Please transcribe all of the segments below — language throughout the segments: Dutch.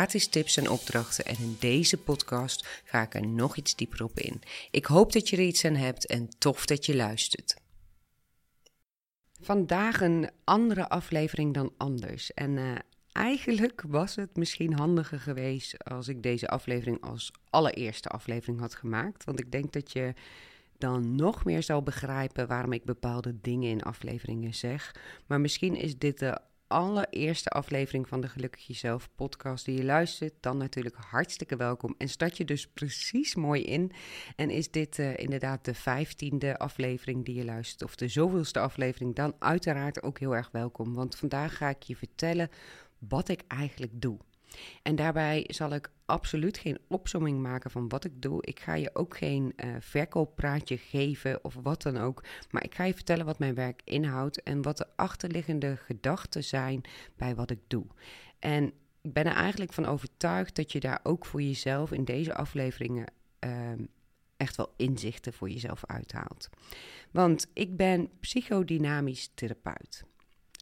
gratis tips en opdrachten. En in deze podcast ga ik er nog iets dieper op in. Ik hoop dat je er iets aan hebt en tof dat je luistert. Vandaag een andere aflevering dan anders. En uh, eigenlijk was het misschien handiger geweest als ik deze aflevering als allereerste aflevering had gemaakt. Want ik denk dat je dan nog meer zal begrijpen waarom ik bepaalde dingen in afleveringen zeg. Maar misschien is dit de allereerste aflevering van de Gelukkig Jezelf podcast die je luistert, dan natuurlijk hartstikke welkom. En start je dus precies mooi in. En is dit uh, inderdaad de vijftiende aflevering die je luistert, of de zoveelste aflevering, dan uiteraard ook heel erg welkom. Want vandaag ga ik je vertellen wat ik eigenlijk doe. En daarbij zal ik absoluut geen opsomming maken van wat ik doe. Ik ga je ook geen uh, verkooppraatje geven of wat dan ook. Maar ik ga je vertellen wat mijn werk inhoudt en wat de achterliggende gedachten zijn bij wat ik doe. En ik ben er eigenlijk van overtuigd dat je daar ook voor jezelf in deze afleveringen uh, echt wel inzichten voor jezelf uithaalt. Want ik ben psychodynamisch therapeut.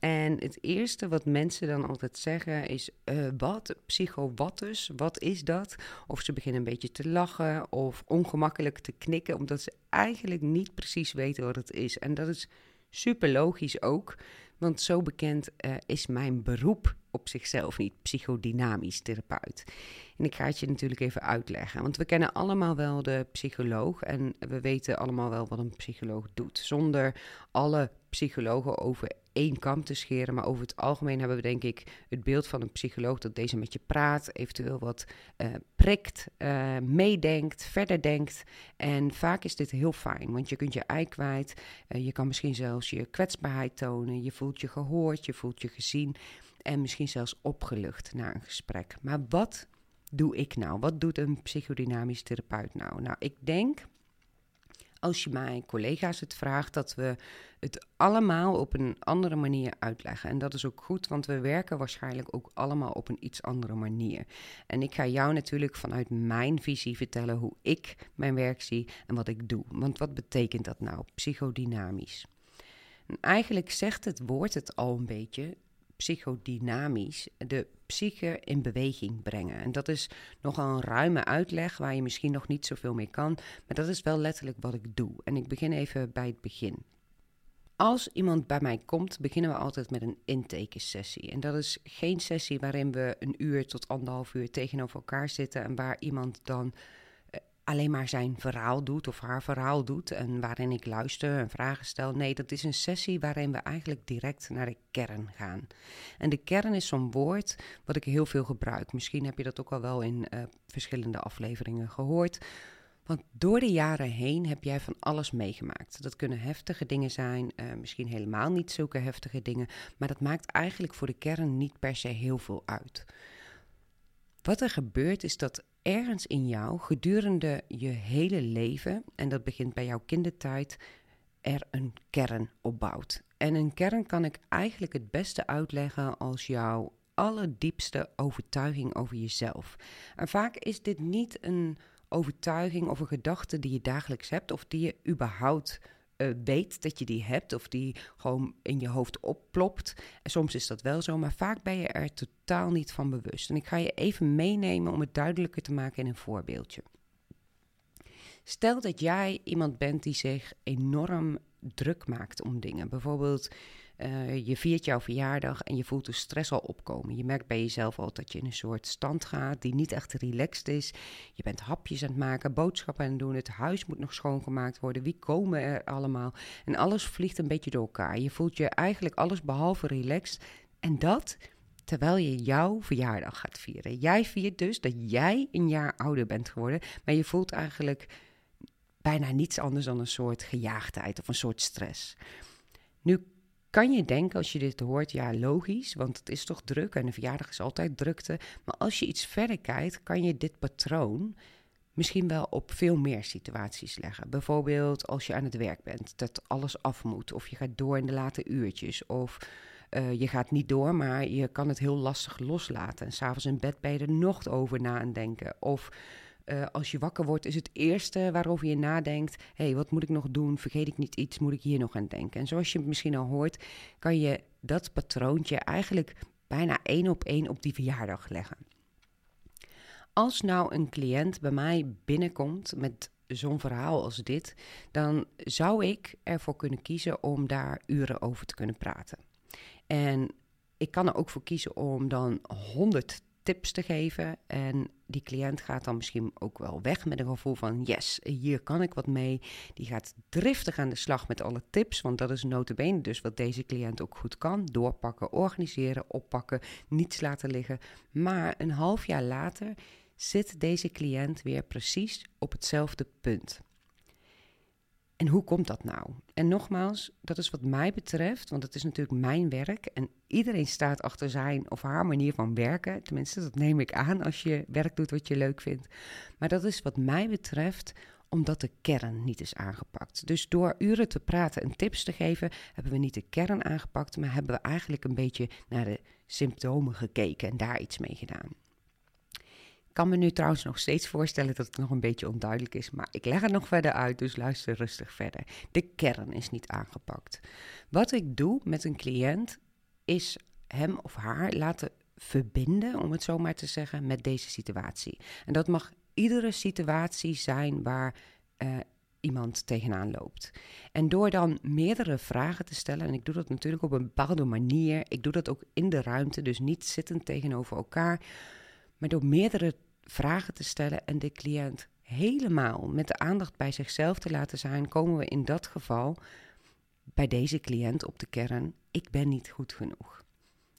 En het eerste wat mensen dan altijd zeggen is: uh, wat? Psycho wat? Wat is dat? Of ze beginnen een beetje te lachen of ongemakkelijk te knikken, omdat ze eigenlijk niet precies weten wat het is. En dat is super logisch ook, want zo bekend uh, is mijn beroep op zichzelf niet, psychodynamisch therapeut. En ik ga het je natuurlijk even uitleggen, want we kennen allemaal wel de psycholoog en we weten allemaal wel wat een psycholoog doet. Zonder alle psychologen over één kam te scheren. Maar over het algemeen hebben we denk ik het beeld van een psycholoog dat deze met je praat, eventueel wat uh, prikt, uh, meedenkt, verder denkt. En vaak is dit heel fijn, want je kunt je ei kwijt. Uh, je kan misschien zelfs je kwetsbaarheid tonen. Je voelt je gehoord, je voelt je gezien en misschien zelfs opgelucht na een gesprek. Maar wat doe ik nou? Wat doet een psychodynamisch therapeut nou? Nou, ik denk als je mijn collega's het vraagt, dat we het allemaal op een andere manier uitleggen. En dat is ook goed, want we werken waarschijnlijk ook allemaal op een iets andere manier. En ik ga jou natuurlijk vanuit mijn visie vertellen hoe ik mijn werk zie en wat ik doe. Want wat betekent dat nou, psychodynamisch? En eigenlijk zegt het woord het al een beetje psychodynamisch de psyche in beweging brengen. En dat is nogal een ruime uitleg waar je misschien nog niet zoveel mee kan, maar dat is wel letterlijk wat ik doe. En ik begin even bij het begin. Als iemand bij mij komt, beginnen we altijd met een intakesessie. En dat is geen sessie waarin we een uur tot anderhalf uur tegenover elkaar zitten en waar iemand dan alleen maar zijn verhaal doet of haar verhaal doet en waarin ik luister en vragen stel. Nee, dat is een sessie waarin we eigenlijk direct naar de kern gaan. En de kern is zo'n woord wat ik heel veel gebruik. Misschien heb je dat ook al wel in uh, verschillende afleveringen gehoord. Want door de jaren heen heb jij van alles meegemaakt. Dat kunnen heftige dingen zijn, uh, misschien helemaal niet zulke heftige dingen, maar dat maakt eigenlijk voor de kern niet per se heel veel uit. Wat er gebeurt is dat ergens in jou gedurende je hele leven, en dat begint bij jouw kindertijd, er een kern opbouwt. En een kern kan ik eigenlijk het beste uitleggen als jouw allerdiepste overtuiging over jezelf. En vaak is dit niet een overtuiging of een gedachte die je dagelijks hebt of die je überhaupt uh, weet dat je die hebt of die gewoon in je hoofd opplopt. Soms is dat wel zo, maar vaak ben je er totaal niet van bewust. En ik ga je even meenemen om het duidelijker te maken in een voorbeeldje. Stel dat jij iemand bent die zich enorm druk maakt om dingen. Bijvoorbeeld, uh, je viert jouw verjaardag en je voelt de stress al opkomen. Je merkt bij jezelf al dat je in een soort stand gaat die niet echt relaxed is. Je bent hapjes aan het maken, boodschappen aan het doen. Het huis moet nog schoongemaakt worden. Wie komen er allemaal? En alles vliegt een beetje door elkaar. Je voelt je eigenlijk alles behalve relaxed. En dat terwijl je jouw verjaardag gaat vieren. Jij viert dus dat jij een jaar ouder bent geworden, maar je voelt eigenlijk bijna niets anders dan een soort gejaagdheid of een soort stress. Nu kan je denken als je dit hoort, ja, logisch, want het is toch druk en een verjaardag is altijd drukte. Maar als je iets verder kijkt, kan je dit patroon misschien wel op veel meer situaties leggen. Bijvoorbeeld als je aan het werk bent, dat alles af moet, of je gaat door in de late uurtjes, of uh, je gaat niet door, maar je kan het heel lastig loslaten. En s'avonds in bed ben je er nog over na denken. Of uh, als je wakker wordt, is het eerste waarover je nadenkt: hé, hey, wat moet ik nog doen? Vergeet ik niet iets? Moet ik hier nog aan denken? En zoals je misschien al hoort, kan je dat patroontje eigenlijk bijna één op één op die verjaardag leggen. Als nou een cliënt bij mij binnenkomt met zo'n verhaal als dit, dan zou ik ervoor kunnen kiezen om daar uren over te kunnen praten. En ik kan er ook voor kiezen om dan 100 tips te geven. En die cliënt gaat dan misschien ook wel weg met een gevoel van: yes, hier kan ik wat mee. Die gaat driftig aan de slag met alle tips, want dat is notabene dus wat deze cliënt ook goed kan: doorpakken, organiseren, oppakken, niets laten liggen. Maar een half jaar later zit deze cliënt weer precies op hetzelfde punt. En hoe komt dat nou? En nogmaals, dat is wat mij betreft, want het is natuurlijk mijn werk en iedereen staat achter zijn of haar manier van werken. Tenminste, dat neem ik aan als je werk doet wat je leuk vindt. Maar dat is wat mij betreft omdat de kern niet is aangepakt. Dus door uren te praten en tips te geven, hebben we niet de kern aangepakt, maar hebben we eigenlijk een beetje naar de symptomen gekeken en daar iets mee gedaan kan me nu trouwens nog steeds voorstellen dat het nog een beetje onduidelijk is, maar ik leg het nog verder uit, dus luister rustig verder. De kern is niet aangepakt. Wat ik doe met een cliënt is hem of haar laten verbinden, om het zo maar te zeggen, met deze situatie. En dat mag iedere situatie zijn waar uh, iemand tegenaan loopt. En door dan meerdere vragen te stellen, en ik doe dat natuurlijk op een bepaalde manier, ik doe dat ook in de ruimte, dus niet zittend tegenover elkaar, maar door meerdere vragen te stellen en de cliënt helemaal met de aandacht bij zichzelf te laten zijn, komen we in dat geval bij deze cliënt op de kern: ik ben niet goed genoeg.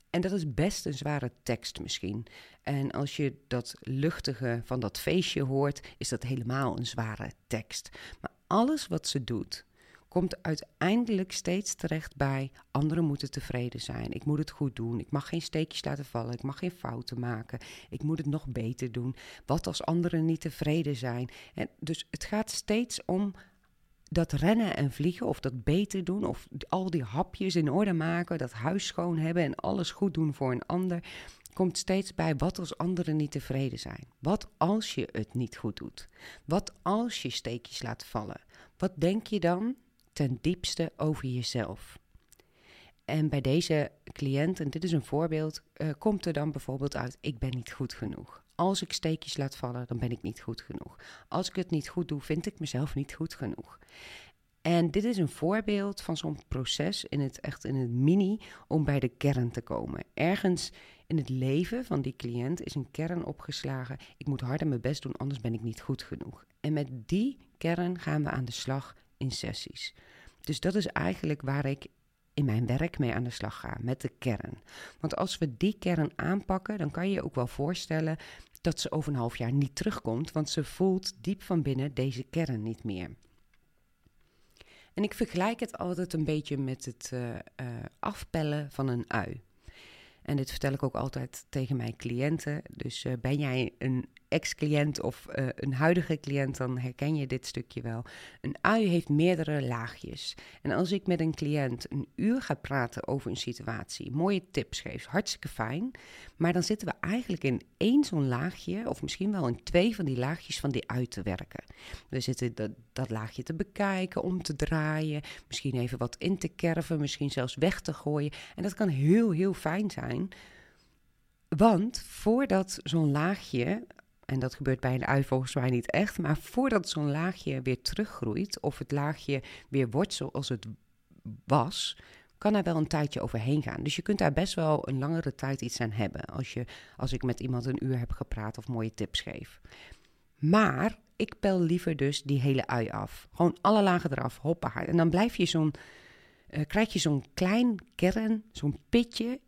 En dat is best een zware tekst misschien. En als je dat luchtige van dat feestje hoort, is dat helemaal een zware tekst. Maar alles wat ze doet, komt uiteindelijk steeds terecht bij anderen moeten tevreden zijn. Ik moet het goed doen. Ik mag geen steekjes laten vallen. Ik mag geen fouten maken. Ik moet het nog beter doen. Wat als anderen niet tevreden zijn? En dus het gaat steeds om dat rennen en vliegen of dat beter doen of al die hapjes in orde maken, dat huis schoon hebben en alles goed doen voor een ander, komt steeds bij wat als anderen niet tevreden zijn. Wat als je het niet goed doet? Wat als je steekjes laat vallen? Wat denk je dan ten diepste over jezelf. En bij deze cliënt, en dit is een voorbeeld, uh, komt er dan bijvoorbeeld uit: ik ben niet goed genoeg. Als ik steekjes laat vallen, dan ben ik niet goed genoeg. Als ik het niet goed doe, vind ik mezelf niet goed genoeg. En dit is een voorbeeld van zo'n proces in het echt in het mini om bij de kern te komen. Ergens in het leven van die cliënt is een kern opgeslagen. Ik moet harder mijn best doen, anders ben ik niet goed genoeg. En met die kern gaan we aan de slag in sessies. Dus dat is eigenlijk waar ik in mijn werk mee aan de slag ga, met de kern. Want als we die kern aanpakken, dan kan je je ook wel voorstellen dat ze over een half jaar niet terugkomt, want ze voelt diep van binnen deze kern niet meer. En ik vergelijk het altijd een beetje met het uh, uh, afpellen van een ui. En dit vertel ik ook altijd tegen mijn cliënten. Dus uh, ben jij een ex-cliënt of uh, een huidige cliënt, dan herken je dit stukje wel. Een ui heeft meerdere laagjes. En als ik met een cliënt een uur ga praten over een situatie, mooie tips geef, hartstikke fijn. Maar dan zitten we eigenlijk in één zo'n laagje, of misschien wel in twee van die laagjes van die ui te werken. We zitten dat, dat laagje te bekijken, om te draaien, misschien even wat in te kerven, misschien zelfs weg te gooien. En dat kan heel, heel fijn zijn. Want voordat zo'n laagje en dat gebeurt bij een ui volgens mij niet echt. Maar voordat zo'n laagje weer teruggroeit of het laagje weer wordt zoals het was, kan er wel een tijdje overheen gaan. Dus je kunt daar best wel een langere tijd iets aan hebben als, je, als ik met iemand een uur heb gepraat of mooie tips geef. Maar ik pel liever dus die hele ui af. Gewoon alle lagen eraf, hoppa. En dan blijf je zo'n, uh, krijg je zo'n klein kern, zo'n pitje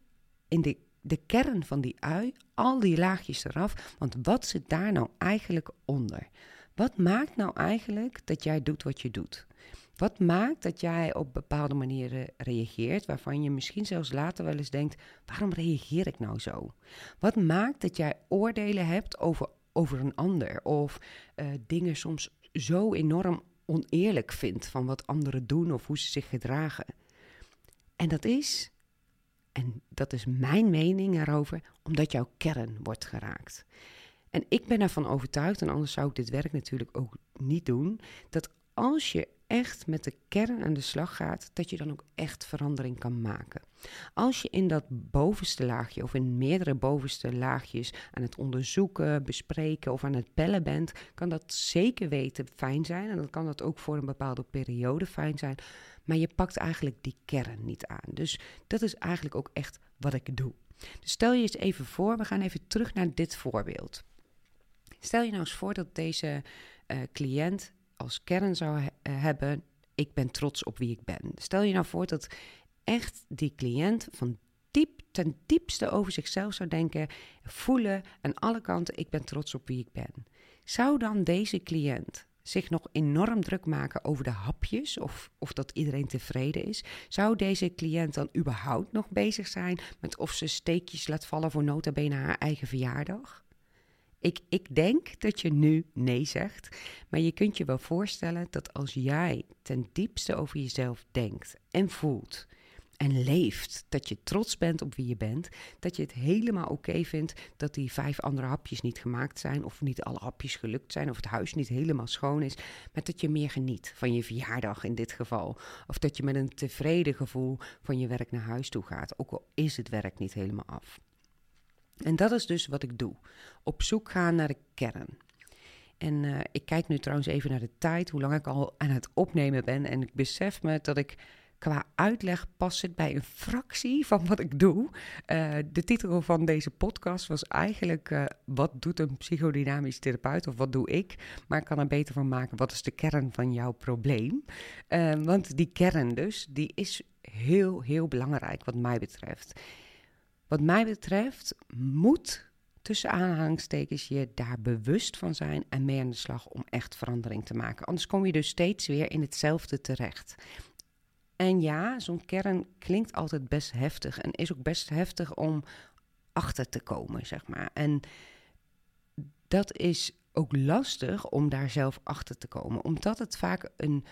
in de de kern van die ui, al die laagjes eraf. Want wat zit daar nou eigenlijk onder? Wat maakt nou eigenlijk dat jij doet wat je doet? Wat maakt dat jij op bepaalde manieren reageert, waarvan je misschien zelfs later wel eens denkt: waarom reageer ik nou zo? Wat maakt dat jij oordelen hebt over, over een ander of uh, dingen soms zo enorm oneerlijk vindt van wat anderen doen of hoe ze zich gedragen? En dat is, en dat is mijn mening erover, omdat jouw kern wordt geraakt. En ik ben ervan overtuigd, en anders zou ik dit werk natuurlijk ook niet doen, dat als je echt met de kern aan de slag gaat, dat je dan ook echt verandering kan maken. Als je in dat bovenste laagje of in meerdere bovenste laagjes aan het onderzoeken, bespreken of aan het bellen bent, kan dat zeker weten fijn zijn. En dan kan dat ook voor een bepaalde periode fijn zijn. Maar je pakt eigenlijk die kern niet aan. Dus dat is eigenlijk ook echt wat ik doe. Dus stel je eens even voor, we gaan even terug naar dit voorbeeld. Stel je nou eens voor dat deze uh, cliënt als kern zou hebben: ik ben trots op wie ik ben. Stel je nou voor dat echt die cliënt van diep, ten diepste over zichzelf zou denken, voelen aan alle kanten: ik ben trots op wie ik ben. Zou dan deze cliënt zich nog enorm druk maken over de hapjes of, of dat iedereen tevreden is? Zou deze cliënt dan überhaupt nog bezig zijn met of ze steekjes laat vallen voor nota bene haar eigen verjaardag? Ik, ik denk dat je nu nee zegt, maar je kunt je wel voorstellen dat als jij ten diepste over jezelf denkt en voelt en leeft, dat je trots bent op wie je bent, dat je het helemaal oké vindt dat die vijf andere hapjes niet gemaakt zijn of niet alle hapjes gelukt zijn of het huis niet helemaal schoon is, maar dat je meer geniet van je verjaardag in dit geval. Of dat je met een tevreden gevoel van je werk naar huis toe gaat, ook al is het werk niet helemaal af. En dat is dus wat ik doe. Op zoek gaan naar de kern. En uh, ik kijk nu trouwens even naar de tijd, hoe lang ik al aan het opnemen ben. En ik besef me dat ik qua uitleg pas zit bij een fractie van wat ik doe. Uh, de titel van deze podcast was eigenlijk: uh, Wat doet een psychodynamisch therapeut of wat doe ik? Maar ik kan er beter van maken: Wat is de kern van jouw probleem? want die kern, dus, die is heel, heel belangrijk, wat mij betreft. Wat mij betreft moet tussen aanhalingstekens je daar bewust van zijn en mee aan de slag om echt verandering te maken. Anders kom je dus steeds weer in hetzelfde terecht. En ja, zo'n kern klinkt altijd best heftig en is ook best heftig om achter te komen, zeg maar. En dat is ook lastig om daar zelf achter te komen, omdat het vaak een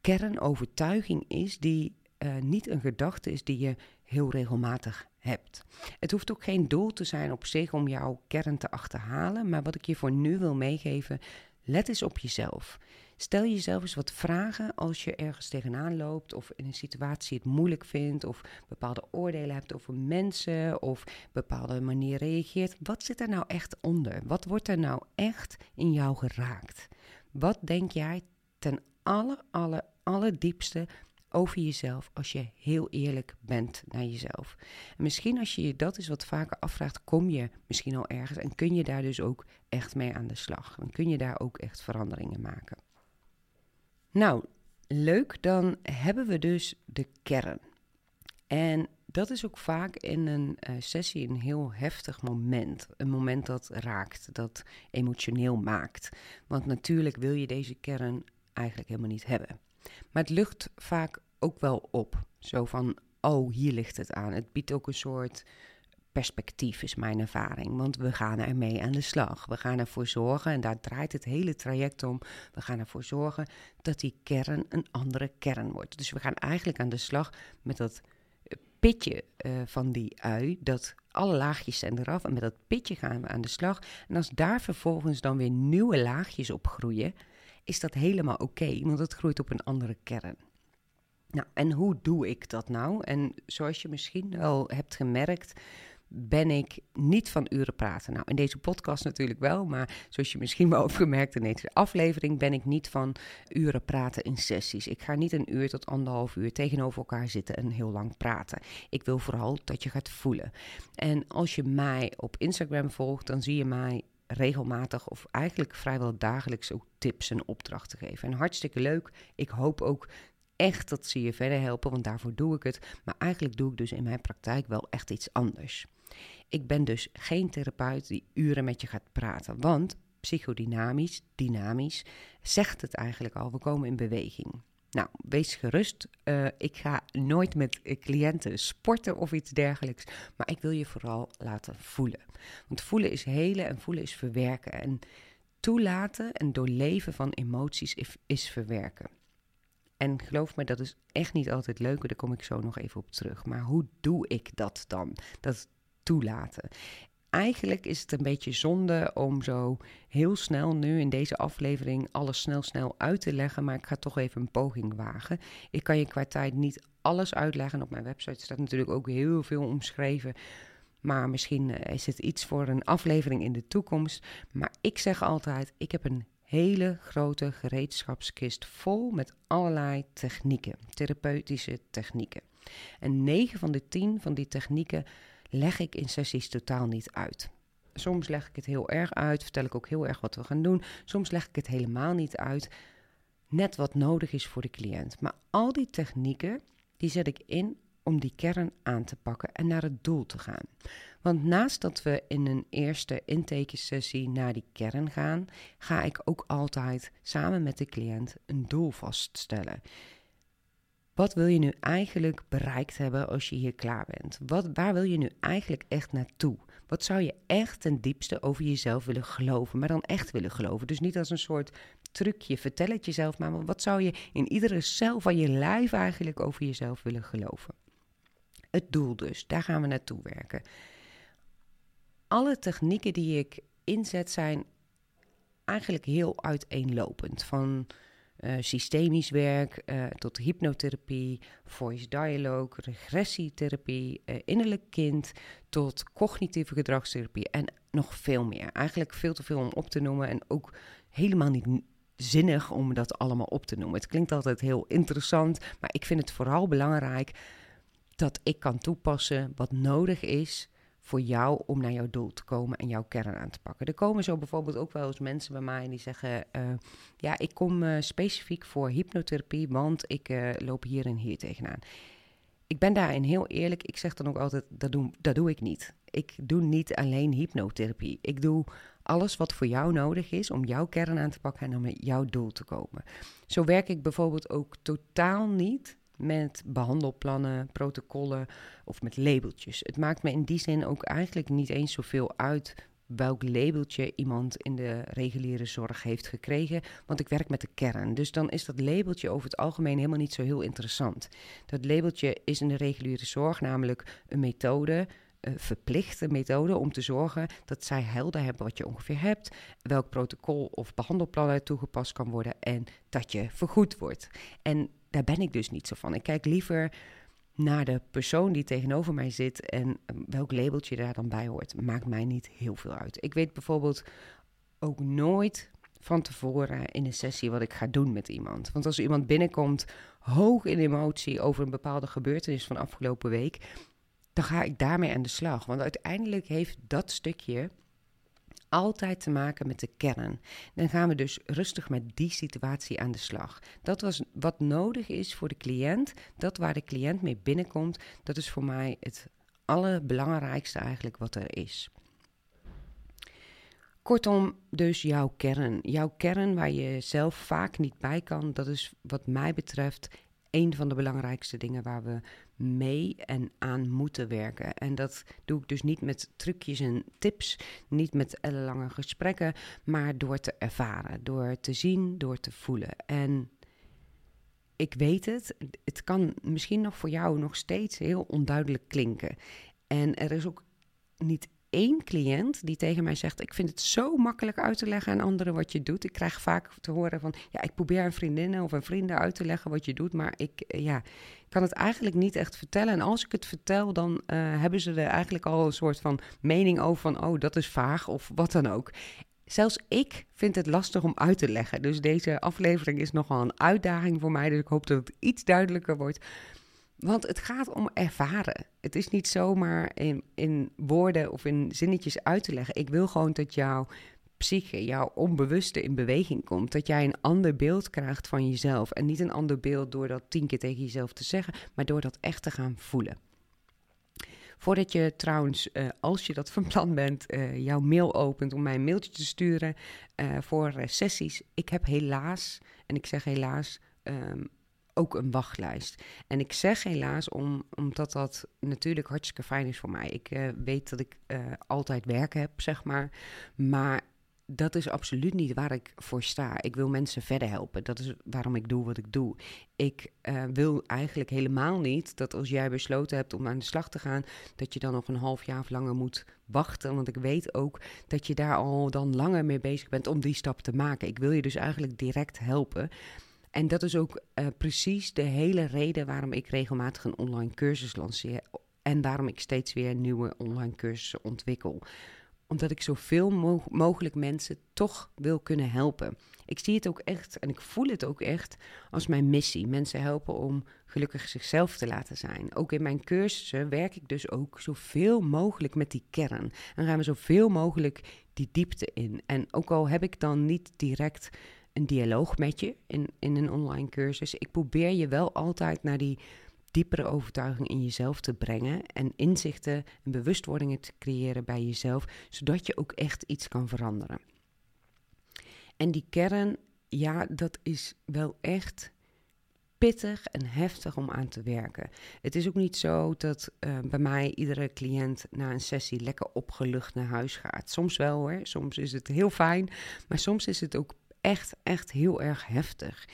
kernovertuiging is die uh, niet een gedachte is die je heel regelmatig hebt. Het hoeft ook geen doel te zijn op zich om jouw kern te achterhalen, maar wat ik je voor nu wil meegeven, let eens op jezelf. Stel jezelf eens wat vragen als je ergens tegenaan loopt of in een situatie het moeilijk vindt of bepaalde oordelen hebt over mensen of bepaalde manier reageert. Wat zit er nou echt onder? Wat wordt er nou echt in jou geraakt? Wat denk jij ten alle, alle, allerdiepste over jezelf als je heel eerlijk bent naar jezelf. En misschien als je je dat eens wat vaker afvraagt, kom je misschien al ergens en kun je daar dus ook echt mee aan de slag. Dan kun je daar ook echt veranderingen maken. Nou, leuk, dan hebben we dus de kern. En dat is ook vaak in een uh, sessie een heel heftig moment. Een moment dat raakt, dat emotioneel maakt. Want natuurlijk wil je deze kern eigenlijk helemaal niet hebben. Maar het lucht vaak ook wel op. Zo van, oh, hier ligt het aan. Het biedt ook een soort perspectief, is mijn ervaring. Want we gaan ermee aan de slag. We gaan ervoor zorgen, en daar draait het hele traject om. We gaan ervoor zorgen dat die kern een andere kern wordt. Dus we gaan eigenlijk aan de slag met dat pitje uh, van die ui. Dat alle laagjes zijn eraf. En met dat pitje gaan we aan de slag. En als daar vervolgens dan weer nieuwe laagjes op groeien, is dat helemaal oké. want het groeit op een andere kern. Nou, en hoe doe ik dat nou? En zoals je misschien wel hebt gemerkt, ben ik niet van uren praten. Nou, in deze podcast natuurlijk wel, maar zoals je misschien wel opgemerkt in deze aflevering, ben ik niet van uren praten in sessies. Ik ga niet een uur tot anderhalf uur tegenover elkaar zitten en heel lang praten. Ik wil vooral dat je gaat voelen. En als je mij op Instagram volgt, dan zie je mij regelmatig of eigenlijk vrijwel dagelijks ook tips en opdrachten geven. En hartstikke leuk. Ik hoop ook echt dat ze je verder helpen, want daarvoor doe ik het. Maar eigenlijk doe ik dus in mijn praktijk wel echt iets anders. Ik ben dus geen therapeut die uren met je gaat praten, want psychodynamisch, dynamisch, zegt het eigenlijk al, we komen in beweging. Nou, wees gerust. Uh, ik ga nooit met cliënten sporten of iets dergelijks. Maar ik wil je vooral laten voelen. Want voelen is helen en voelen is verwerken. En toelaten en doorleven van emoties is verwerken. En geloof me, dat is echt niet altijd leuk. Daar kom ik zo nog even op terug. Maar hoe doe ik dat dan? Dat toelaten eigenlijk is het een beetje zonde om zo heel snel nu in deze aflevering alles snel snel uit te leggen, maar ik ga toch even een poging wagen. Ik kan je qua tijd niet alles uitleggen. Op mijn website staat natuurlijk ook heel veel omschreven. Maar misschien eh, is het iets voor een aflevering in de toekomst. Maar ik zeg altijd: ik heb een hele grote gereedschapskist vol met allerlei technieken, therapeutische technieken. En 9 van de 10 van die technieken leg ik in sessies totaal niet uit. Soms leg ik het heel erg uit, vertel ik ook heel erg wat we gaan doen. Soms leg ik het helemaal niet uit. Net wat nodig is voor de cliënt. Maar al die technieken, die zet ik in om die kern aan te pakken en naar het doel te gaan. Want naast dat we in een eerste intake-sessie naar die kern gaan, ga ik ook altijd samen met de cliënt een doel vaststellen. Wat wil je nu eigenlijk bereikt hebben als je hier klaar bent? Wat, waar wil je nu eigenlijk echt naartoe? Wat zou je echt ten diepste over jezelf willen geloven, maar dan echt willen geloven? Dus niet als een soort trucje, vertel het jezelf maar. Wat zou je in iedere cel van je lijf eigenlijk over jezelf willen geloven? Het doel dus, daar gaan we naartoe werken. Alle technieken die ik inzet zijn eigenlijk heel uiteenlopend. Van uh, systemisch werk uh, tot hypnotherapie, voice dialogue, regressietherapie, uh, innerlijk kind, tot cognitieve gedragstherapie en nog veel meer. Eigenlijk veel te veel om op te noemen en ook helemaal niet zinnig om dat allemaal op te noemen. Het klinkt altijd heel interessant, maar ik vind het vooral belangrijk dat ik kan toepassen wat nodig is voor jou om naar jouw doel te komen en jouw kern aan te pakken. Er komen zo bijvoorbeeld ook wel eens mensen bij mij die zeggen: uh, Ja, ik kom uh, specifiek voor hypnotherapie, want ik uh, loop hier en hier tegenaan. Ik ben daarin heel eerlijk. Ik zeg dan ook altijd: dat doe, dat doe ik niet. Ik doe niet alleen hypnotherapie. Ik doe alles wat voor jou nodig is om jouw kern aan te pakken en om met jouw doel te komen. Zo werk ik bijvoorbeeld ook totaal niet met behandelplannen, protocollen of met labeltjes. Het maakt me in die zin ook eigenlijk niet eens zoveel uit welk labeltje iemand in de reguliere zorg heeft gekregen, want ik werk met de kern. Dus dan is dat labeltje over het algemeen helemaal niet zo heel interessant. Dat labeltje is in de reguliere zorg namelijk een methode, verplichte methode om te zorgen dat zij helder hebben wat je ongeveer hebt, welk protocol of behandelplan er toegepast kan worden en dat je vergoed wordt. En daar ben ik dus niet zo van. Ik kijk liever naar de persoon die tegenover mij zit en ehm, welk labeltje daar dan bij hoort. Maakt mij niet heel veel uit. Ik weet bijvoorbeeld ook nooit van tevoren in een sessie wat ik ga doen met iemand. Want als iemand binnenkomt hoog in emotie over een bepaalde gebeurtenis van afgelopen week, dan ga ik daarmee aan de slag. Want uiteindelijk heeft dat stukje altijd te maken met de kern. Dan gaan we dus rustig met die situatie aan de slag. Dat was wat nodig is voor de cliënt. Dat waar de cliënt mee binnenkomt, dat is voor mij het allerbelangrijkste eigenlijk wat er is. Kortom, dus jouw kern. Jouw kern waar je zelf vaak niet bij kan, dat is wat mij betreft een van de belangrijkste dingen waar we mee en aan moeten werken. En dat doe ik dus niet met trucjes en tips, niet met ellenlange gesprekken, maar door te ervaren, door te zien, door te voelen. En ik weet het, het kan misschien nog voor jou nog steeds heel onduidelijk klinken. En er is ook niet één cliënt die tegen mij zegt: Ik vind het zo makkelijk uit te leggen aan anderen wat je doet. Ik krijg vaak te horen van: Ja, ik probeer een vriendinnen of een vrienden uit te leggen wat je doet, maar ik eh, ja, kan het eigenlijk niet echt vertellen. En als ik het vertel, dan uh, hebben ze er eigenlijk al een soort van mening over van: Oh, dat is vaag of wat dan ook. Zelfs ik vind het lastig om uit te leggen. Dus deze aflevering is nogal een uitdaging voor mij. Dus ik hoop dat het iets duidelijker wordt. Want het gaat om ervaren. Het is niet zomaar in, in woorden of in zinnetjes uit te leggen. Ik wil gewoon dat jouw psyche, jouw onbewuste in beweging komt. Dat jij een ander beeld krijgt van jezelf. En niet een ander beeld door dat tien keer tegen jezelf te zeggen, maar door dat echt te gaan voelen. Voordat je trouwens, uh, als je dat van plan bent, uh, jouw mail opent om mij een mailtje te sturen uh, voor sessies. Ik heb helaas, en ik zeg helaas, um, ook een wachtlijst. En ik zeg helaas om, omdat dat natuurlijk hartstikke fijn is voor mij. Ik uh, weet dat ik uh, altijd werk heb, zeg maar. Maar dat is absoluut niet waar ik voor sta. Ik wil mensen verder helpen. Dat is waarom ik doe wat ik doe. Ik uh, wil eigenlijk helemaal niet dat als jij besloten hebt om aan de slag te gaan, dat je dan nog een half jaar of langer moet wachten. Want ik weet ook dat je daar al dan langer mee bezig bent om die stap te maken. Ik wil je dus eigenlijk direct helpen. En dat is ook uh, precies de hele reden waarom ik regelmatig een online cursus lanceer. En waarom ik steeds weer nieuwe online cursussen ontwikkel omdat ik zoveel mo mogelijk mensen toch wil kunnen helpen. Ik zie het ook echt en ik voel het ook echt als mijn missie. Mensen helpen om gelukkig zichzelf te laten zijn. Ook in mijn cursussen werk ik dus ook zoveel mogelijk met die kern. En gaan we zoveel mogelijk die diepte in. En ook al heb ik dan niet direct een dialoog met je in, in een online cursus, ik probeer je wel altijd naar die diepere overtuiging in jezelf te brengen en inzichten en bewustwordingen te creëren bij jezelf, zodat je ook echt iets kan veranderen. En die kern, ja, dat is wel echt pittig en heftig om aan te werken. Het is ook niet zo dat uh, bij mij iedere cliënt na een sessie lekker opgelucht naar huis gaat. Soms wel hoor, soms is het heel fijn, maar soms is het ook echt, echt heel erg heftig.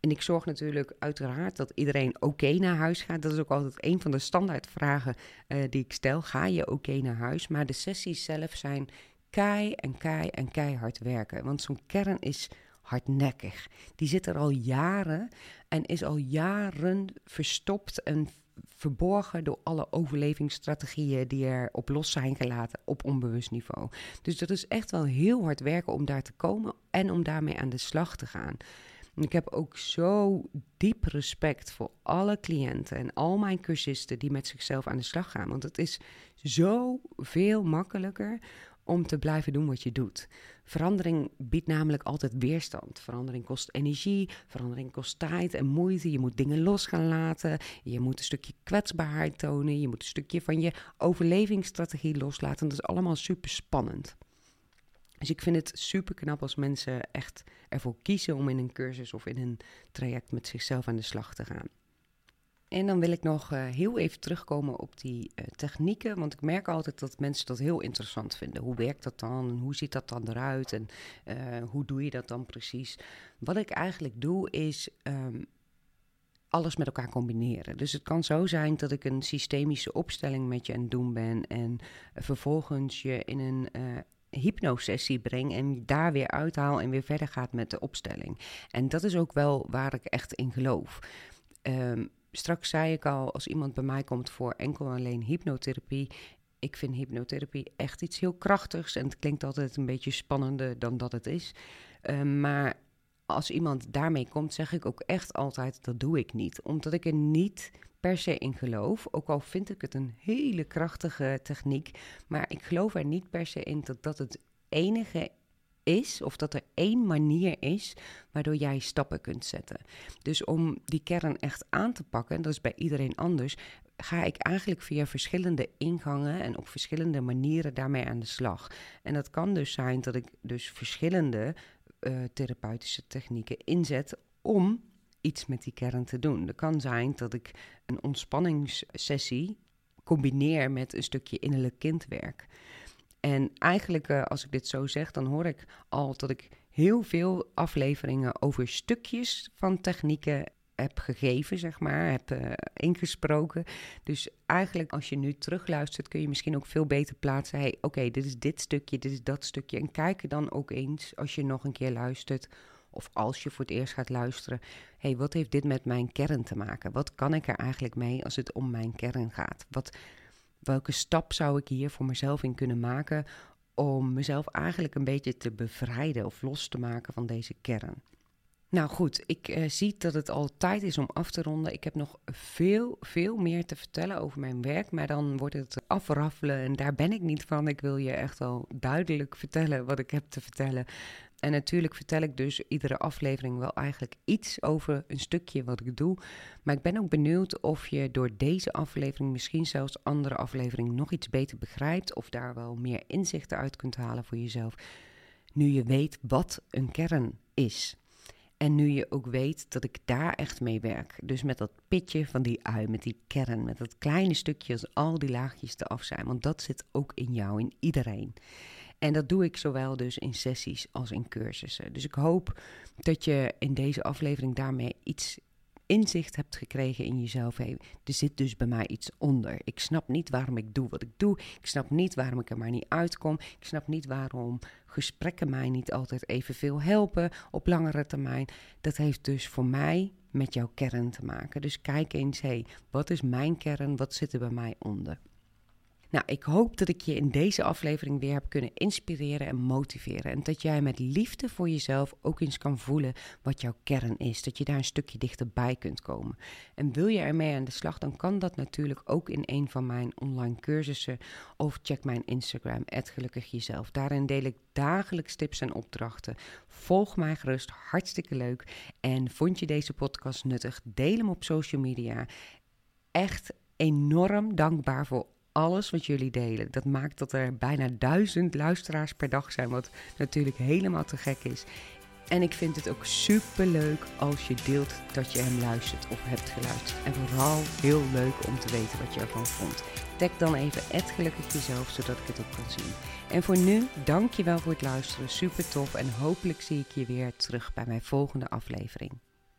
En ik zorg natuurlijk uiteraard dat iedereen oké naar huis gaat. Dat is ook altijd een van de standaardvragen uh, die ik stel. Ga je oké naar huis? Maar de sessies zelf zijn kei en kei en keihard werken. Want zo'n kern is hardnekkig. Die zit er al jaren en is al jaren verstopt en verborgen door alle overlevingsstrategieën die er op los zijn gelaten op onbewust niveau. Dus dat is echt wel heel hard werken om daar te komen en om daarmee aan de slag te gaan. Ik heb ook zo diep respect voor alle cliënten en al mijn cursisten die met zichzelf aan de slag gaan. Want het is zo veel makkelijker om te blijven doen wat je doet. Verandering biedt namelijk altijd weerstand. Verandering kost energie, verandering kost tijd en moeite. Je moet dingen los gaan laten. Je moet een stukje kwetsbaarheid tonen. Je moet een stukje van je overlevingsstrategie loslaten. Dat is allemaal super spannend. Dus ik vind het super knap als mensen echt ervoor kiezen om in een cursus of in een traject met zichzelf aan de slag te gaan. En dan wil ik nog uh, heel even terugkomen op die uh, technieken, want ik merk altijd dat mensen dat heel interessant vinden. Hoe werkt dat dan? En hoe ziet dat dan eruit? En uh, hoe doe je dat dan precies? Wat ik eigenlijk doe is um, alles met elkaar combineren. Dus het kan zo zijn dat ik een systemische opstelling met je aan het doen ben en vervolgens je in een hypnosessie breng en daar weer uithaal en weer verder gaat met de opstelling. En dat is ook wel waar ik echt in geloof. Um, straks zei ik al, als iemand bij mij komt voor enkel alleen hypnotherapie, ik vind hypnotherapie echt iets heel krachtigs en het klinkt altijd een beetje spannender dan dat het is. Um, maar als iemand daarmee komt, zeg ik ook echt altijd: dat doe ik niet. Omdat ik er niet per se in geloof. Ook al vind ik het een hele krachtige techniek. Maar ik geloof er niet per se in dat dat het enige is, of dat er één manier is waardoor jij stappen kunt zetten. Dus om die kern echt aan te pakken, dat is bij iedereen anders, ga ik eigenlijk via verschillende ingangen en op verschillende manieren daarmee aan de slag. En dat kan dus zijn dat ik dus verschillende uh, therapeutische technieken inzet om iets met die kern te doen. Het kan zijn dat ik een ontspanningssessie combineer met een stukje innerlijk kindwerk. En eigenlijk, uh, als ik dit zo zeg, dan hoor ik al dat ik heel veel afleveringen over stukjes van technieken heb gegeven, zeg maar, heb uh, ingesproken. Dus eigenlijk als je nu terugluistert, kun je misschien ook veel beter plaatsen. Hey, oké, dit is dit stukje, dit is dat stukje. En kijk dan ook eens, als je nog een keer luistert, of als je voor het eerst gaat luisteren, hey, wat heeft dit met mijn kern te maken? Wat kan ik er eigenlijk mee als het om mijn kern gaat? Wat, welke stap zou ik hier voor mezelf in kunnen maken om mezelf eigenlijk een beetje te bevrijden of los te maken van deze kern? Nou goed, ik uh, zie dat het al tijd is om af te ronden. Ik heb nog veel, veel meer te vertellen over mijn werk, maar dan wordt het afraffelen en daar ben ik niet van. Ik wil je echt al duidelijk vertellen wat ik heb te vertellen. En natuurlijk vertel ik dus iedere aflevering wel eigenlijk iets over een stukje wat ik doe. Maar ik ben ook benieuwd of je door deze aflevering misschien zelfs andere afleveringen nog iets beter begrijpt. Of daar wel meer inzichten uit kunt halen voor jezelf. Nu je weet wat een kern is. En nu je ook weet dat ik daar echt mee werk. Dus met dat pitje van die ui, met die kern, met dat kleine stukje als al die laagjes eraf zijn. Want dat zit ook in jou, in iedereen. En dat doe ik zowel dus in sessies als in cursussen. Dus ik hoop dat je in deze aflevering daarmee iets inzicht hebt gekregen in jezelf. Hey, er zit dus bij mij iets onder. Ik snap niet waarom ik doe wat ik doe. Ik snap niet waarom ik er maar niet uitkom. Ik snap niet waarom gesprekken mij niet altijd evenveel helpen op langere termijn. Dat heeft dus voor mij met jouw kern te maken. Dus kijk eens, hey, wat is mijn kern? Wat zit er bij mij onder? Nou, ik hoop dat ik je in deze aflevering weer heb kunnen inspireren en motiveren. En dat jij met liefde voor jezelf ook eens kan voelen wat jouw kern is. Dat je daar een stukje dichterbij kunt komen. En wil je ermee aan de slag, dan kan dat natuurlijk ook in een van mijn online cursussen. Of check mijn Instagram, @gelukkigjezelf. Daarin deel ik dagelijks tips en opdrachten. Volg mij gerust, hartstikke leuk. En vond je deze podcast nuttig? Deel hem op social media. Echt enorm dankbaar voor alles wat jullie delen. Dat maakt dat er bijna duizend luisteraars per dag zijn, wat natuurlijk helemaal te gek is. En ik vind het ook super leuk als je deelt dat je hem luistert of hebt geluisterd. En vooral heel leuk om te weten wat je ervan vond. Tag dan even het gelukkig jezelf, zodat ik het ook kan zien. En voor nu, dankjewel voor het luisteren. Super tof en hopelijk zie ik je weer terug bij mijn volgende aflevering.